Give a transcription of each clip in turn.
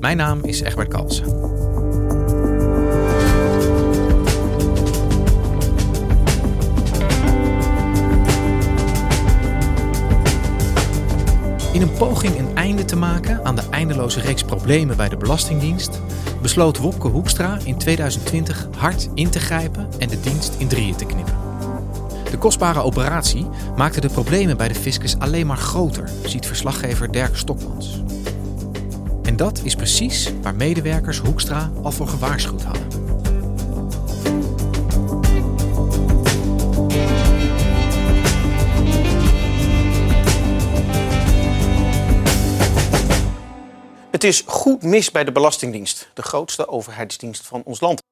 Mijn naam is Egbert Kalsen. In een poging een einde te maken aan de eindeloze reeks problemen bij de Belastingdienst, besloot Wopke Hoekstra in 2020 hard in te grijpen en de dienst in drieën te knippen. De kostbare operatie maakte de problemen bij de fiscus alleen maar groter, ziet verslaggever Dirk Stokmans. Dat is precies waar medewerkers Hoekstra al voor gewaarschuwd hadden. Het is goed mis bij de Belastingdienst, de grootste overheidsdienst van ons land.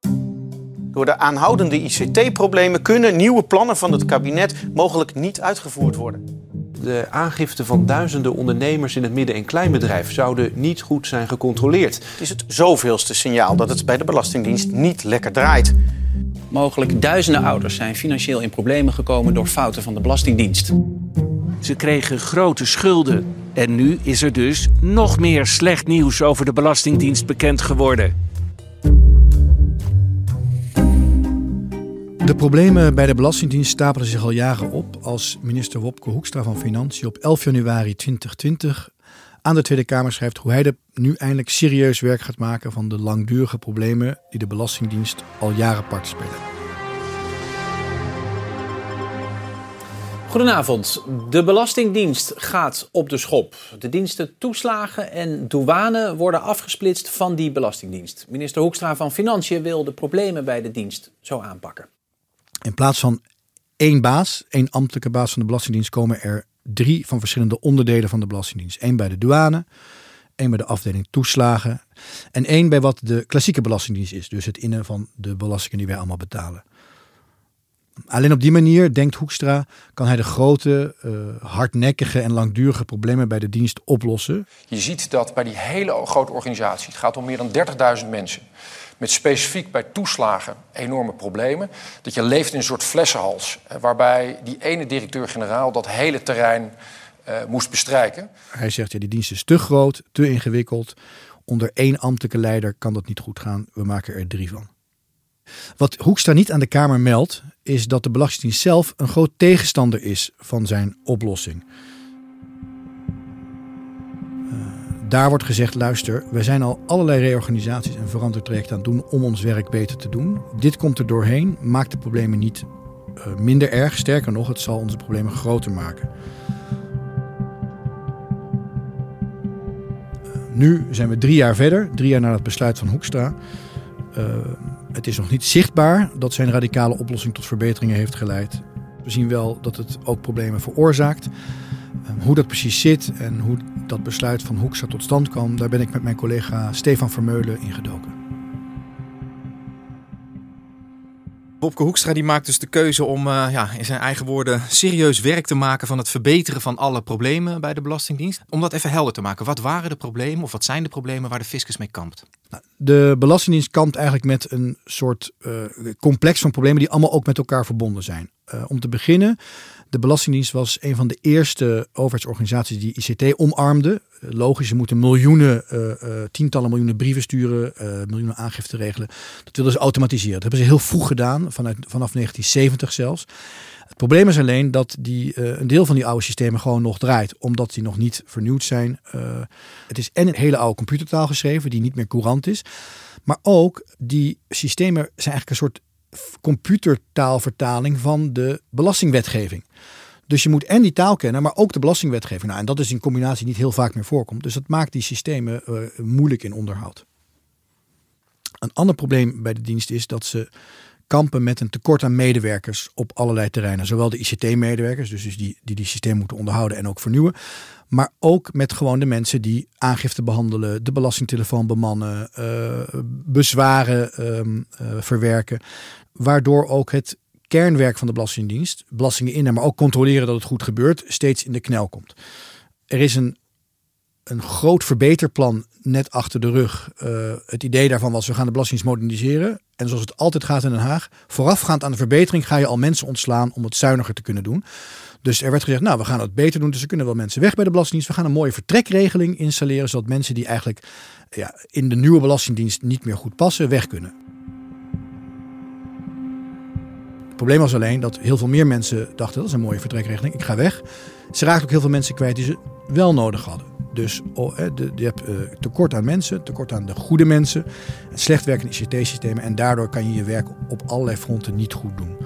Door de aanhoudende ICT-problemen kunnen nieuwe plannen van het kabinet mogelijk niet uitgevoerd worden. De aangifte van duizenden ondernemers in het midden- en kleinbedrijf zouden niet goed zijn gecontroleerd. Het is het zoveelste signaal dat het bij de Belastingdienst niet lekker draait. Mogelijk duizenden ouders zijn financieel in problemen gekomen door fouten van de Belastingdienst. Ze kregen grote schulden. En nu is er dus nog meer slecht nieuws over de Belastingdienst bekend geworden. De problemen bij de Belastingdienst stapelen zich al jaren op als minister Wopke Hoekstra van Financiën op 11 januari 2020 aan de Tweede Kamer schrijft hoe hij er nu eindelijk serieus werk gaat maken van de langdurige problemen die de Belastingdienst al jaren part spelen. Goedenavond. De Belastingdienst gaat op de schop. De diensten toeslagen en douane worden afgesplitst van die Belastingdienst. Minister Hoekstra van Financiën wil de problemen bij de dienst zo aanpakken. In plaats van één baas, één ambtelijke baas van de Belastingdienst, komen er drie van verschillende onderdelen van de Belastingdienst. Eén bij de douane, één bij de afdeling toeslagen en één bij wat de klassieke Belastingdienst is. Dus het innen van de belastingen die wij allemaal betalen. Alleen op die manier, denkt Hoekstra, kan hij de grote, uh, hardnekkige en langdurige problemen bij de dienst oplossen. Je ziet dat bij die hele grote organisatie, het gaat om meer dan 30.000 mensen, met specifiek bij toeslagen enorme problemen, dat je leeft in een soort flessenhals, waarbij die ene directeur-generaal dat hele terrein uh, moest bestrijken. Hij zegt, ja, die dienst is te groot, te ingewikkeld. Onder één ambtelijke leider kan dat niet goed gaan. We maken er drie van. Wat Hoekstra niet aan de Kamer meldt, is dat de Belastingdienst zelf een groot tegenstander is van zijn oplossing. Uh, daar wordt gezegd: luister, wij zijn al allerlei reorganisaties en verandertrajecten aan het doen om ons werk beter te doen. Dit komt er doorheen, maakt de problemen niet uh, minder erg. Sterker nog, het zal onze problemen groter maken. Uh, nu zijn we drie jaar verder, drie jaar na het besluit van Hoekstra. Het is nog niet zichtbaar dat zijn radicale oplossing tot verbeteringen heeft geleid. We zien wel dat het ook problemen veroorzaakt. Hoe dat precies zit en hoe dat besluit van Hoekstra tot stand kwam, daar ben ik met mijn collega Stefan Vermeulen ingedoken. Bobke Hoekstra die maakt dus de keuze om uh, ja, in zijn eigen woorden serieus werk te maken van het verbeteren van alle problemen bij de Belastingdienst. Om dat even helder te maken, wat waren de problemen of wat zijn de problemen waar de fiscus mee kampt? Nou, de Belastingdienst kampt eigenlijk met een soort uh, complex van problemen die allemaal ook met elkaar verbonden zijn. Uh, om te beginnen, de Belastingdienst was een van de eerste overheidsorganisaties die ICT omarmde. Logisch, ze moeten miljoenen, uh, uh, tientallen miljoenen brieven sturen, uh, miljoenen aangiften regelen. Dat willen ze automatiseren. Dat hebben ze heel vroeg gedaan, vanuit, vanaf 1970 zelfs. Het probleem is alleen dat die, een deel van die oude systemen gewoon nog draait, omdat die nog niet vernieuwd zijn. het is en een hele oude computertaal geschreven, die niet meer courant is. Maar ook die systemen zijn eigenlijk een soort computertaalvertaling van de belastingwetgeving. Dus je moet en die taal kennen, maar ook de belastingwetgeving. Nou, en dat is in combinatie niet heel vaak meer voorkomt. Dus dat maakt die systemen uh, moeilijk in onderhoud. Een ander probleem bij de dienst is dat ze kampen met een tekort aan medewerkers op allerlei terreinen. Zowel de ICT-medewerkers, dus die, die die systeem moeten onderhouden en ook vernieuwen. Maar ook met gewoon de mensen die aangifte behandelen, de belastingtelefoon bemannen, uh, bezwaren um, uh, verwerken. Waardoor ook het kernwerk van de Belastingdienst, belastingen innen, maar ook controleren dat het goed gebeurt, steeds in de knel komt. Er is een, een groot verbeterplan net achter de rug. Uh, het idee daarvan was, we gaan de belastingdienst moderniseren. En zoals het altijd gaat in Den Haag, voorafgaand aan de verbetering ga je al mensen ontslaan om het zuiniger te kunnen doen. Dus er werd gezegd, nou, we gaan het beter doen. Dus er kunnen wel mensen weg bij de Belastingdienst. We gaan een mooie vertrekregeling installeren, zodat mensen die eigenlijk ja, in de nieuwe Belastingdienst niet meer goed passen, weg kunnen. Het probleem was alleen dat heel veel meer mensen dachten, dat is een mooie vertrekregeling, ik ga weg. Ze raakten ook heel veel mensen kwijt die ze wel nodig hadden. Dus oh, je hebt uh, tekort aan mensen, tekort aan de goede mensen, slecht werkende ICT-systemen en daardoor kan je je werk op allerlei fronten niet goed doen.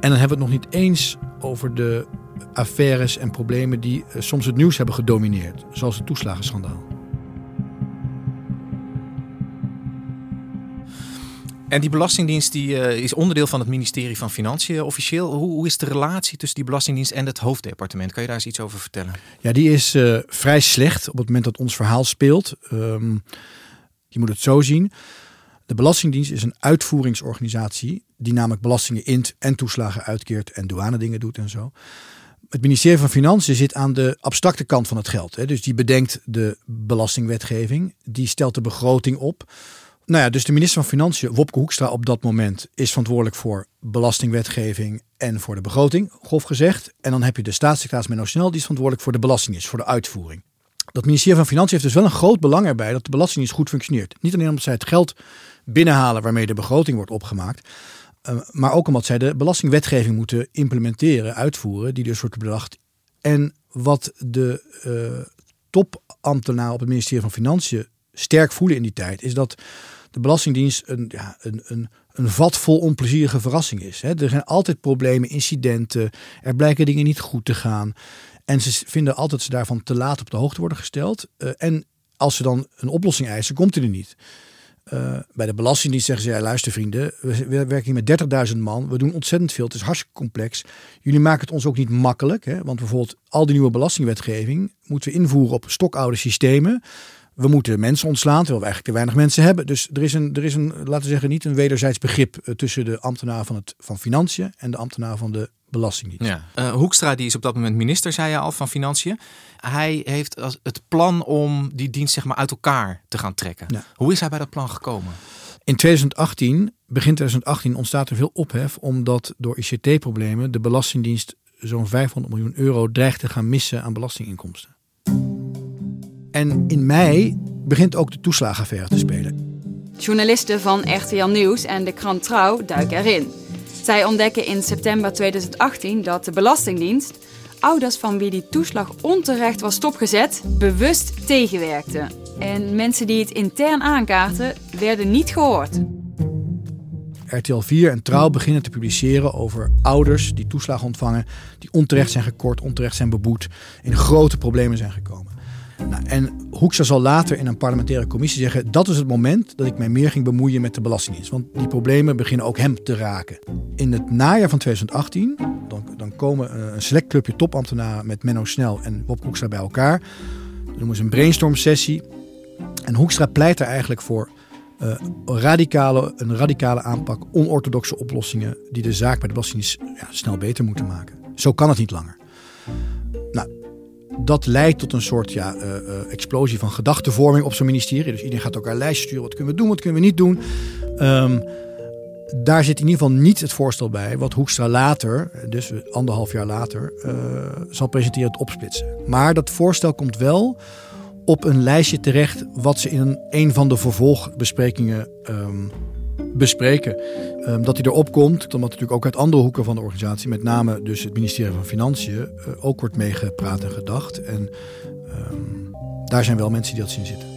En dan hebben we het nog niet eens over de affaires en problemen die uh, soms het nieuws hebben gedomineerd, zoals het toeslagenschandaal. En die Belastingdienst die, uh, is onderdeel van het ministerie van Financiën officieel. Hoe, hoe, is de relatie tussen die Belastingdienst en het hoofddepartement? Kan je daar eens iets over vertellen? Ja, die is uh, vrij slecht op het moment dat ons verhaal speelt. Um, je moet het zo zien. De Belastingdienst is een uitvoeringsorganisatie die namelijk belastingen int en toeslagen uitkeert en douane dingen doet en zo. Het ministerie van Financiën zit aan de abstracte kant van het geld. Hè. Dus die bedenkt de belastingwetgeving, die stelt de begroting op. Nou ja, dus de minister van Financiën, Wopke Hoekstra, op dat moment is verantwoordelijk voor belastingwetgeving en voor de begroting, grof gezegd. En dan heb je de staatssecretaris Menno Snel, die is verantwoordelijk voor de belastingdienst, voor de uitvoering. Dat ministerie van Financiën heeft dus wel een groot belang erbij dat de belastingdienst goed functioneert. Niet alleen omdat zij het geld binnenhalen waarmee de begroting wordt opgemaakt, uh, maar ook omdat zij de belastingwetgeving moeten implementeren, uitvoeren, die dus wordt bedacht. En wat de uh, topambtenaar op het ministerie van Financiën sterk voelen in die tijd, is dat de Belastingdienst een, ja, een, een, een vol onplezierige verrassing is. Hè. Er zijn altijd problemen, incidenten, er blijken dingen niet goed te gaan. En ze vinden altijd ze daarvan te laat op de hoogte worden gesteld. Uh, en als ze dan een oplossing eisen, komt die er niet. Uh, bij de Belastingdienst zeggen ze, ja, luister vrienden, we, we werken hier met 30.000 man, we doen ontzettend veel, het is hartstikke complex. Jullie maken het ons ook niet makkelijk, hè? want bijvoorbeeld al die nieuwe belastingwetgeving moeten we invoeren op stokoude systemen we moeten mensen ontslaan, terwijl we eigenlijk te weinig mensen hebben. Dus er is een, er is een laten we zeggen, niet een wederzijds begrip uh, tussen de ambtenaar van, het, van Financiën en de ambtenaar van de Belastingdienst. Ja. Uh, Hoekstra die is op dat moment minister, zei je al, van Financiën. Hij heeft als het plan om die dienst zeg maar uit elkaar te gaan trekken. Ja. Hoe is hij bij dat plan gekomen? In 2018, begin 2018, ontstaat er veel ophef omdat door ICT-problemen de Belastingdienst zo'n 500 miljoen euro dreigt te gaan missen aan belastinginkomsten. En in mei begint ook de toeslagenaffaire te spelen. Journalisten van RTL Nieuws en de krant Trouw duiken erin. Zij ontdekken in september 2018 dat de Belastingdienst ouders van wie die toeslag onterecht was stopgezet, bewust tegenwerkte. En mensen die het intern aankaarten, werden niet gehoord. RTL 4 en Trouw beginnen te publiceren over ouders die toeslag ontvangen, die onterecht zijn gekort, onterecht zijn beboet, in grote problemen zijn gekomen. Nou, en Hoekstra zal later in een parlementaire commissie zeggen... dat is het moment dat ik mij meer ging bemoeien met de Belastingdienst. Want die problemen beginnen ook hem te raken. In het najaar van 2018 dan, dan komen een select clubje topambtenaren... met Menno Snel en Bob Hoekstra bij elkaar. Dat noemen ze een brainstorm sessie. En Hoekstra pleit er eigenlijk voor... Uh, radicale, een radicale aanpak, onorthodoxe oplossingen... die de zaak bij de Belastingdienst ja, snel beter moeten maken. Zo kan het niet langer. Dat leidt tot een soort ja, uh, uh, explosie van gedachtenvorming op zo'n ministerie. Dus iedereen gaat elkaar lijstjes sturen. Wat kunnen we doen, wat kunnen we niet doen? Um, daar zit in ieder geval niet het voorstel bij wat Hoekstra later, dus anderhalf jaar later, uh, zal presenteren het opsplitsen. Maar dat voorstel komt wel op een lijstje terecht wat ze in een, van de vervolgbesprekingen um, bespreken. Um, dat hij erop komt, omdat natuurlijk ook uit andere hoeken van de organisatie, met name dus het ministerie van Financiën, uh, ook wordt meegepraat en gedacht. En um, daar zijn wel mensen die dat zien zitten.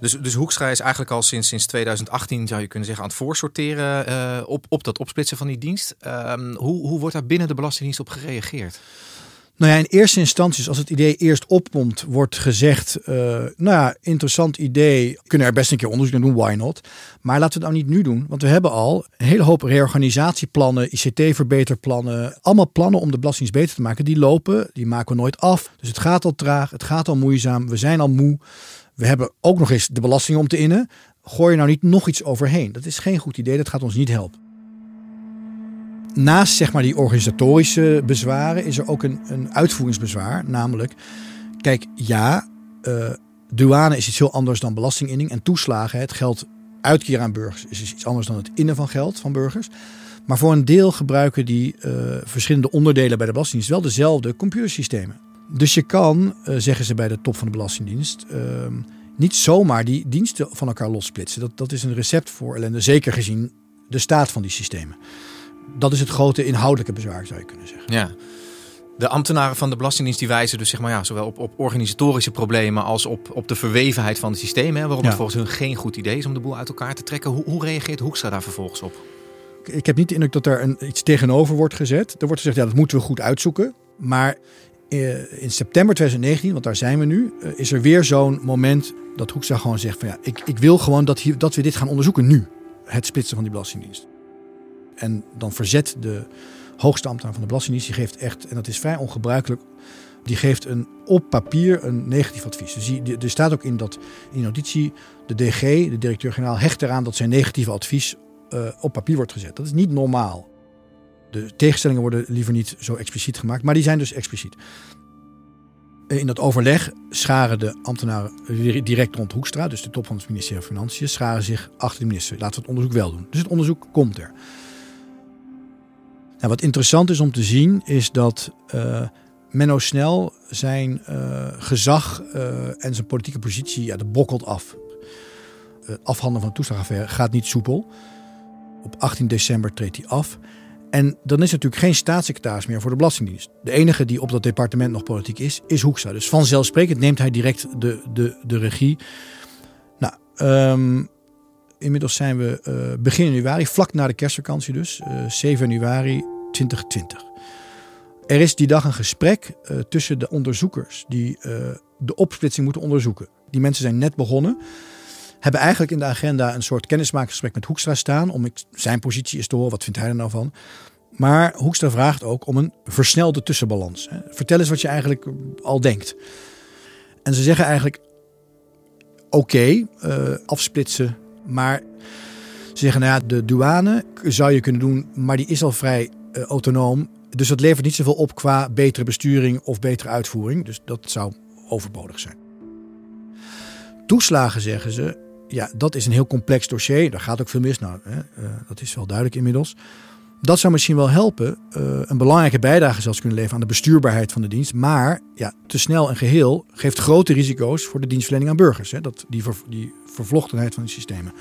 Dus, dus Hoekstra is eigenlijk al sinds, sinds 2018, zou je kunnen zeggen, aan het voorsorteren uh, op, op dat opsplitsen van die dienst. Um, hoe, hoe wordt daar binnen de Belastingdienst op gereageerd? Nou ja, in eerste instantie, als het idee eerst opkomt, wordt gezegd: uh, Nou ja, interessant idee. Kunnen er best een keer onderzoek naar doen, why not? Maar laten we het nou niet nu doen, want we hebben al een hele hoop reorganisatieplannen, ICT-verbeterplannen. Allemaal plannen om de belastingdienst beter te maken. Die lopen, die maken we nooit af. Dus het gaat al traag, het gaat al moeizaam, we zijn al moe. We hebben ook nog eens de belasting om te innen. Gooi je nou niet nog iets overheen? Dat is geen goed idee, dat gaat ons niet helpen naast zeg maar, die organisatorische bezwaren is er ook een, een uitvoeringsbezwaar. Namelijk, kijk, ja, uh, douane is iets heel anders dan belastinginning en toeslagen. Het geld uitkeren aan burgers is iets anders dan het innen van geld van burgers. Maar voor een deel gebruiken die uh, verschillende onderdelen bij de Belastingdienst wel dezelfde computersystemen. Dus je kan, uh, zeggen ze bij de top van de Belastingdienst, ehm, niet zomaar die diensten van elkaar lossplitsen. Dat, dat is een recept voor ellende, zeker gezien de staat van die systemen dat is het grote inhoudelijke bezwaar, zou je kunnen zeggen. Ja. De ambtenaren van de Belastingdienst die wijzen dus zeg maar, ja, zowel op, op organisatorische problemen als op, op de verwevenheid van het systeem. Hè, waarom het volgens hun geen goed idee is om de boel uit elkaar te trekken. Hoe, hoe reageert Hoekstra daar vervolgens op? Ik heb niet de indruk dat er een, iets tegenover wordt gezet. Er wordt gezegd, ja, dat moeten we goed uitzoeken. Maar eh, in september 2019, want daar zijn we nu, eh, is er weer zo'n moment dat Hoekstra gewoon zegt van ja, ik, ik wil gewoon dat, hier, dat we dit gaan onderzoeken nu. Het splitsen van die Belastingdienst. En dan verzet de hoogste ambtenaar van de Belastingdienst, die geeft echt, en dat is vrij ongebruikelijk, die geeft een, op papier een negatief advies. Dus die, er staat ook in, dat, in notitie, de DG, de directeur-generaal, hecht eraan dat zijn negatieve advies uh, op papier wordt gezet. Dat is niet normaal. De tegenstellingen worden liever niet zo expliciet gemaakt, maar die zijn dus expliciet. In dat overleg scharen de ambtenaren direct rond Hoekstra, dus de top van het ministerie van Financiën, scharen zich achter de minister. Laten we het onderzoek wel doen. Dus het onderzoek komt er. Nou, wat interessant is om te zien, is dat uh, Menno Snel zijn uh, gezag uh, en zijn politieke positie, ja, dat bokkelt af. afhandelen van toeslagaffaire gaat niet soepel. Op 18 december treedt hij af. En dan is natuurlijk geen staatssecretaris meer voor de Belastingdienst. De enige die op dat departement nog politiek is, is Hoekstra. Dus vanzelfsprekend neemt hij direct de, de, de regie. Nou, um, inmiddels zijn we begin januari, vlak na de kerstvakantie dus, uh, 7 januari 2020. Er is die dag een gesprek uh, tussen de onderzoekers die uh, de opsplitsing moeten onderzoeken. Die mensen zijn net begonnen. Hebben eigenlijk in de agenda een soort kennismakingsgesprek met Hoekstra staan. Om zijn positie eens te horen. Wat vindt hij er nou van? Maar Hoekstra vraagt ook om een versnelde tussenbalans. Vertel eens wat je eigenlijk al denkt. En ze zeggen eigenlijk: oké, okay, afsplitsen. Maar ze zeggen: nou ja, de douane zou je kunnen doen, maar die is al vrij uh, autonoom. Dus dat levert niet zoveel op qua betere besturing of betere uitvoering. Dus dat zou overbodig zijn. Toeslagen zeggen ze, ja, dat is een heel complex dossier. Daar gaat ook veel mis. Nou, uh, dat is wel duidelijk inmiddels. Dat zou misschien wel helpen, uh, een belangrijke bijdrage zelfs kunnen leveren aan de bestuurbaarheid van de dienst. Maar ja, te snel en geheel geeft grote risico's voor de dienstverlening aan burgers. Hè, dat, die, ver, die vervlochtenheid van die systemen.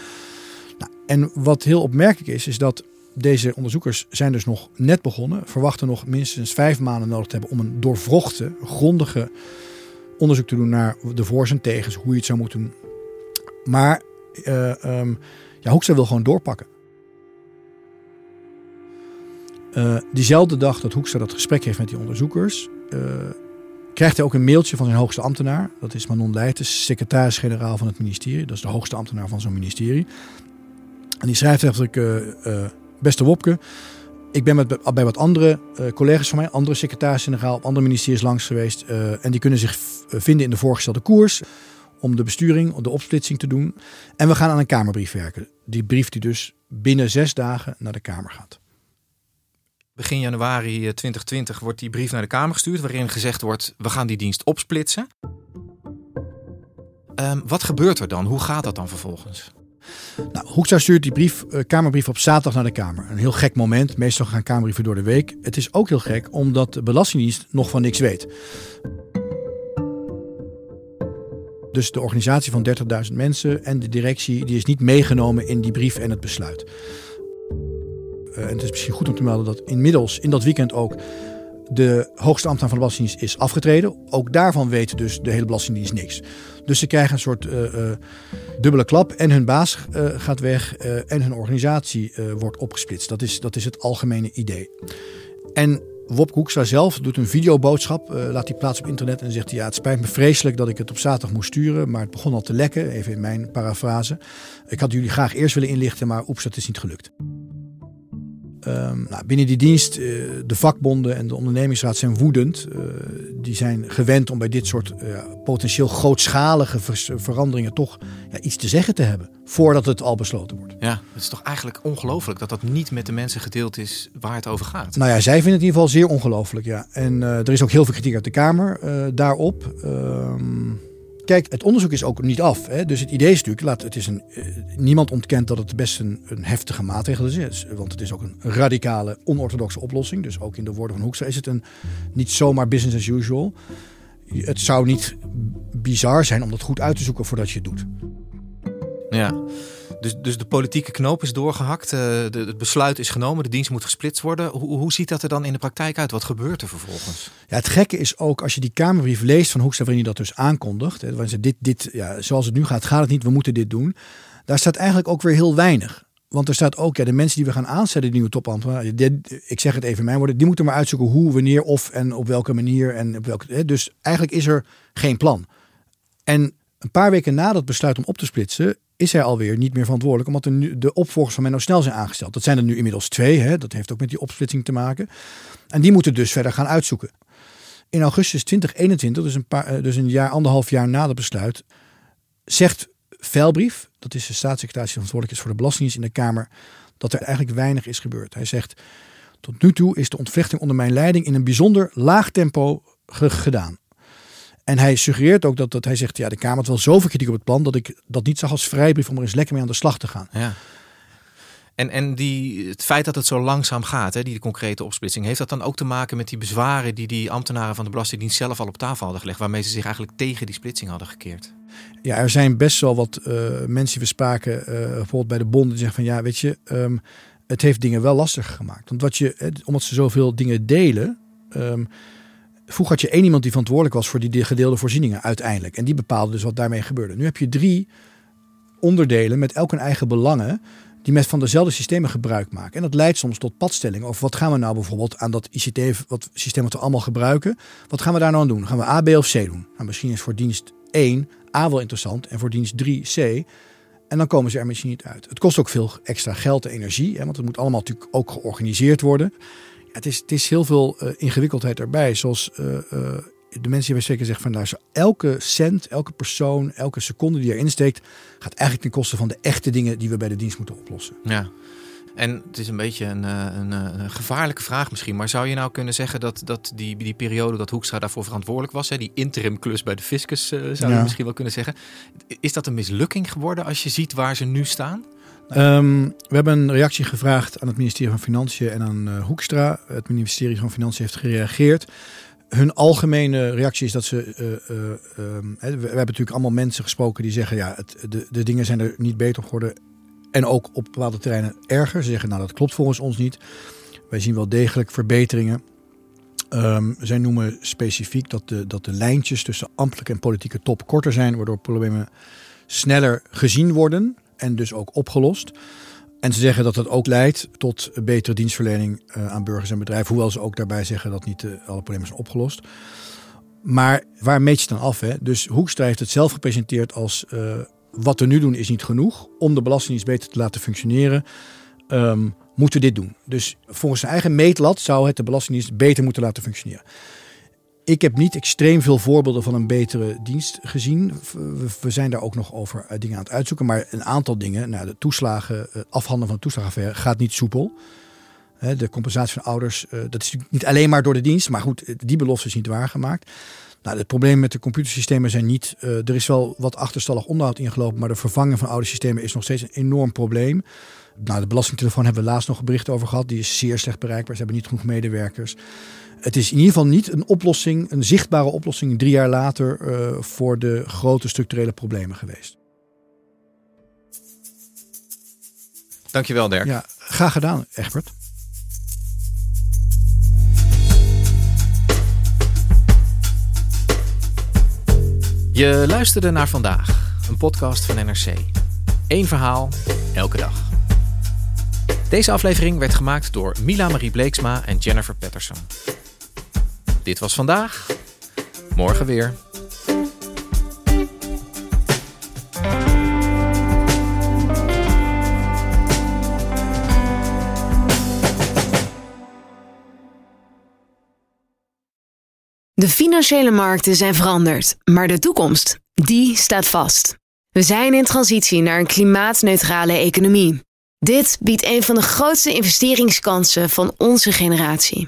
Nou, en wat heel opmerkelijk is, is dat deze onderzoekers zijn dus nog net begonnen, verwachten nog minstens vijf maanden nodig te hebben om een doorvrochte, grondige onderzoek te doen naar de voor's en tegens, hoe je het zou moeten doen. Maar uh, ja, Hoekstra wil gewoon doorpakken. Uh, diezelfde dag dat Hoekstra dat gesprek heeft met die onderzoekers, uh, krijgt hij ook een mailtje van zijn hoogste ambtenaar. Dat is Manon Leijten, secretaris-generaal van het ministerie. Dat is de hoogste ambtenaar van zo'n ministerie. En die schrijft eigenlijk, uh, Beste Wopke, ik ben met, bij wat andere uh, collega's van mij, andere secretaris-generaal op andere ministeries langs geweest. Uh, en die kunnen zich vinden in de voorgestelde koers om de besturing, de opsplitsing te doen. En we gaan aan een Kamerbrief werken. Die brief die dus binnen zes dagen naar de Kamer gaat. Begin januari 2020 wordt die brief naar de Kamer gestuurd, waarin gezegd wordt: we gaan die dienst opsplitsen. Um, wat gebeurt er dan? Hoe gaat dat dan vervolgens? Nou, Hoekstra stuurt die brief, uh, Kamerbrief op zaterdag naar de Kamer. Een heel gek moment. Meestal gaan Kamerbrieven door de week. Het is ook heel gek omdat de Belastingdienst nog van niks weet. Dus de organisatie van 30.000 mensen en de directie die is niet meegenomen in die brief en het besluit. Uh, en het is misschien goed om te melden dat inmiddels in dat weekend ook de hoogste ambtenaar van de Belastingdienst is afgetreden. Ook daarvan weet dus de hele Belastingdienst niks. Dus ze krijgen een soort uh, uh, dubbele klap. En hun baas uh, gaat weg en hun organisatie wordt opgesplitst. Dat is, dat is het algemene idee. En Wop Hoekstra zelf doet een videoboodschap, laat die plaats op internet en zegt ja, het spijt me vreselijk dat ik het op zaterdag moest sturen, maar het begon al te lekken, even in mijn parafrase. Ik had jullie graag eerst willen inlichten, maar oeps, dat is niet gelukt. Um, nou, binnen die dienst, uh, de vakbonden en de ondernemingsraad zijn woedend. Uh, die zijn gewend om bij dit soort uh, potentieel grootschalige ver veranderingen toch ja, iets te zeggen te hebben. Voordat het al besloten wordt. Ja, het is toch eigenlijk ongelooflijk dat dat niet met de mensen gedeeld is waar het over gaat. Nou ja, zij vinden het in ieder geval zeer ongelooflijk. Ja. En er is ook heel veel kritiek uit de Kamer daarop. Um, Kijk, het onderzoek is ook niet af. Hè? Dus het idee is natuurlijk, laat, het is een, uh, niemand ontkent dat het best een, een, heftige maatregel is. Want het is ook een radicale, onorthodoxe oplossing. Dus ook in de woorden van Hoekstra is het een, niet zomaar business as usual. Het zou niet bizar zijn om dat goed uit te zoeken voordat je het doet. Ja. Dus, dus de politieke knoop is doorgehakt, de, het besluit is genomen, de dienst moet gesplitst worden. Hoe, hoe ziet dat er dan in de praktijk uit? Wat gebeurt er vervolgens? Ja, het gekke is ook als je die Kamerbrief leest van Hoekstra, waarin hij dat dus aankondigt. Hè, ze dit, dit, ja, zoals het nu gaat, gaat het niet, we moeten dit doen. Daar staat eigenlijk ook weer heel weinig. Want er staat ook, ja, de mensen die we gaan aanzetten, de nieuwe topambtenaren, ik zeg het even mijn woorden, die moeten maar uitzoeken hoe, wanneer, of en op welke manier. En op welke, hè, dus eigenlijk is er geen plan. En een paar weken na dat besluit om op te splitsen, is hij alweer niet meer verantwoordelijk, omdat er nu de opvolgers van Menno Snel zijn aangesteld. Dat zijn er nu inmiddels twee, hè? dat heeft ook met die opsplitsing te maken. En die moeten dus verder gaan uitzoeken. In augustus 2021, dus een, paar, eh, dus een jaar, anderhalf jaar na het besluit, zegt Velbrief, dat is de staatssecretaris die verantwoordelijk is voor de Belastingdienst in de Kamer, dat er eigenlijk weinig is gebeurd. Hij zegt, tot nu toe is de ontvlechting onder mijn leiding in een bijzonder laag tempo gedaan. En hij suggereert ook dat, dat hij zegt, ja, de Kamer had wel zoveel kritiek op het plan dat ik dat niet zag als vrijbrief om er eens lekker mee aan de slag te gaan. Ja. En, en die, het feit dat het zo langzaam gaat, hè, die concrete opsplitsing, heeft dat dan ook te maken met die bezwaren die die ambtenaren van de Belastingdienst zelf al op tafel hadden gelegd, waarmee ze zich eigenlijk tegen die splitsing hadden gekeerd? Ja, er zijn best wel wat uh, mensen die we spraken, uh, bijvoorbeeld bij de bonden, die zeggen van ja, weet je, um, het heeft dingen wel lastiger gemaakt. Want wat je, omdat ze zoveel dingen delen, um, Vroeger had je één iemand die verantwoordelijk was voor die gedeelde voorzieningen uiteindelijk. En die bepaalde dus wat daarmee gebeurde. Nu heb je drie onderdelen met elk een eigen belangen die met van dezelfde systemen gebruik maken. En dat leidt soms tot padstelling. Of wat gaan we nou bijvoorbeeld aan dat ICT, wat systeem wat we allemaal gebruiken, wat gaan we daar nou aan doen? Gaan we A, B of C doen? Nou, misschien is voor dienst 1 A wel interessant en voor dienst 3 C. En dan komen ze er misschien niet uit. Het kost ook veel extra geld en energie, hè, want het moet allemaal natuurlijk ook georganiseerd worden het, is, het is heel veel uh, ingewikkeldheid erbij. Zoals uh, uh, de mensen die wij zeker zeggen van nou, elke cent, elke persoon, elke seconde die erin steekt, gaat eigenlijk ten koste van de echte dingen die we bij de dienst moeten oplossen. Ja. En het is een beetje een, een, een, gevaarlijke vraag misschien. Maar zou je nou kunnen zeggen dat, dat die, die periode dat Hoekstra daarvoor verantwoordelijk was, hè, die interimklus bij de fiscus, uh, zou je misschien wel kunnen zeggen. Is dat een mislukking geworden als je ziet waar ze nu staan? Um, we hebben een reactie gevraagd aan het ministerie van Financiën en aan uh, Hoekstra. Het ministerie van Financiën heeft gereageerd. Hun algemene reactie is dat ze. Uh, uh, um, we, hebben natuurlijk allemaal mensen gesproken die zeggen: ja, het, de, de dingen zijn er niet beter geworden. En ook op bepaalde terreinen erger. Ze zeggen: nou, dat klopt volgens ons niet. Wij zien wel degelijk verbeteringen. Um, zij noemen specifiek dat de, dat de lijntjes tussen ambtelijke en politieke top korter zijn, waardoor problemen sneller gezien worden en dus ook opgelost. En ze zeggen dat dat ook leidt tot betere dienstverlening uh, aan burgers en bedrijven. Hoewel ze ook daarbij zeggen dat niet uh, alle problemen zijn opgelost. Maar waar meet je dan af? Hè? Dus Hoekstra heeft het zelf gepresenteerd als uh, wat we nu doen is niet genoeg. Om de Belastingdienst beter te laten functioneren, um, moeten we dit doen. Dus volgens zijn eigen meetlat zou het de Belastingdienst beter moeten laten functioneren. Ik heb niet extreem veel voorbeelden van een betere dienst gezien. We zijn daar ook nog over eh, dingen aan het uitzoeken. Maar een aantal dingen, nou, de toeslagen, eh, afhandelen van de toeslagenaffaire gaat niet soepel. De compensatie van ouders, eh, dat is niet alleen maar door de dienst. Maar goed, die belofte is niet waargemaakt. Nou, het probleem met de computersystemen zijn niet. Er is wel wat achterstallig onderhoud ingelopen, maar de vervanging van oude systemen is nog steeds een enorm probleem. Nou, de belastingtelefoon hebben we laatst nog bericht over gehad. Die is zeer slecht bereikbaar. Ze hebben niet genoeg medewerkers het is in ieder geval niet een oplossing, een zichtbare oplossing drie jaar later uh, voor de grote structurele problemen geweest. Dankjewel Dirk. Ja, graag gedaan Egbert. Je luisterde naar vandaag, een podcast van NRC. Eén verhaal, elke dag. Deze aflevering werd gemaakt door Mila Marie Bleeksma en Jennifer Patterson. Dit was vandaag. Morgen weer. De financiële markten zijn veranderd, maar de toekomst, die staat vast. We zijn in transitie naar een klimaatneutrale economie. Dit biedt een van de grootste investeringskansen van onze generatie.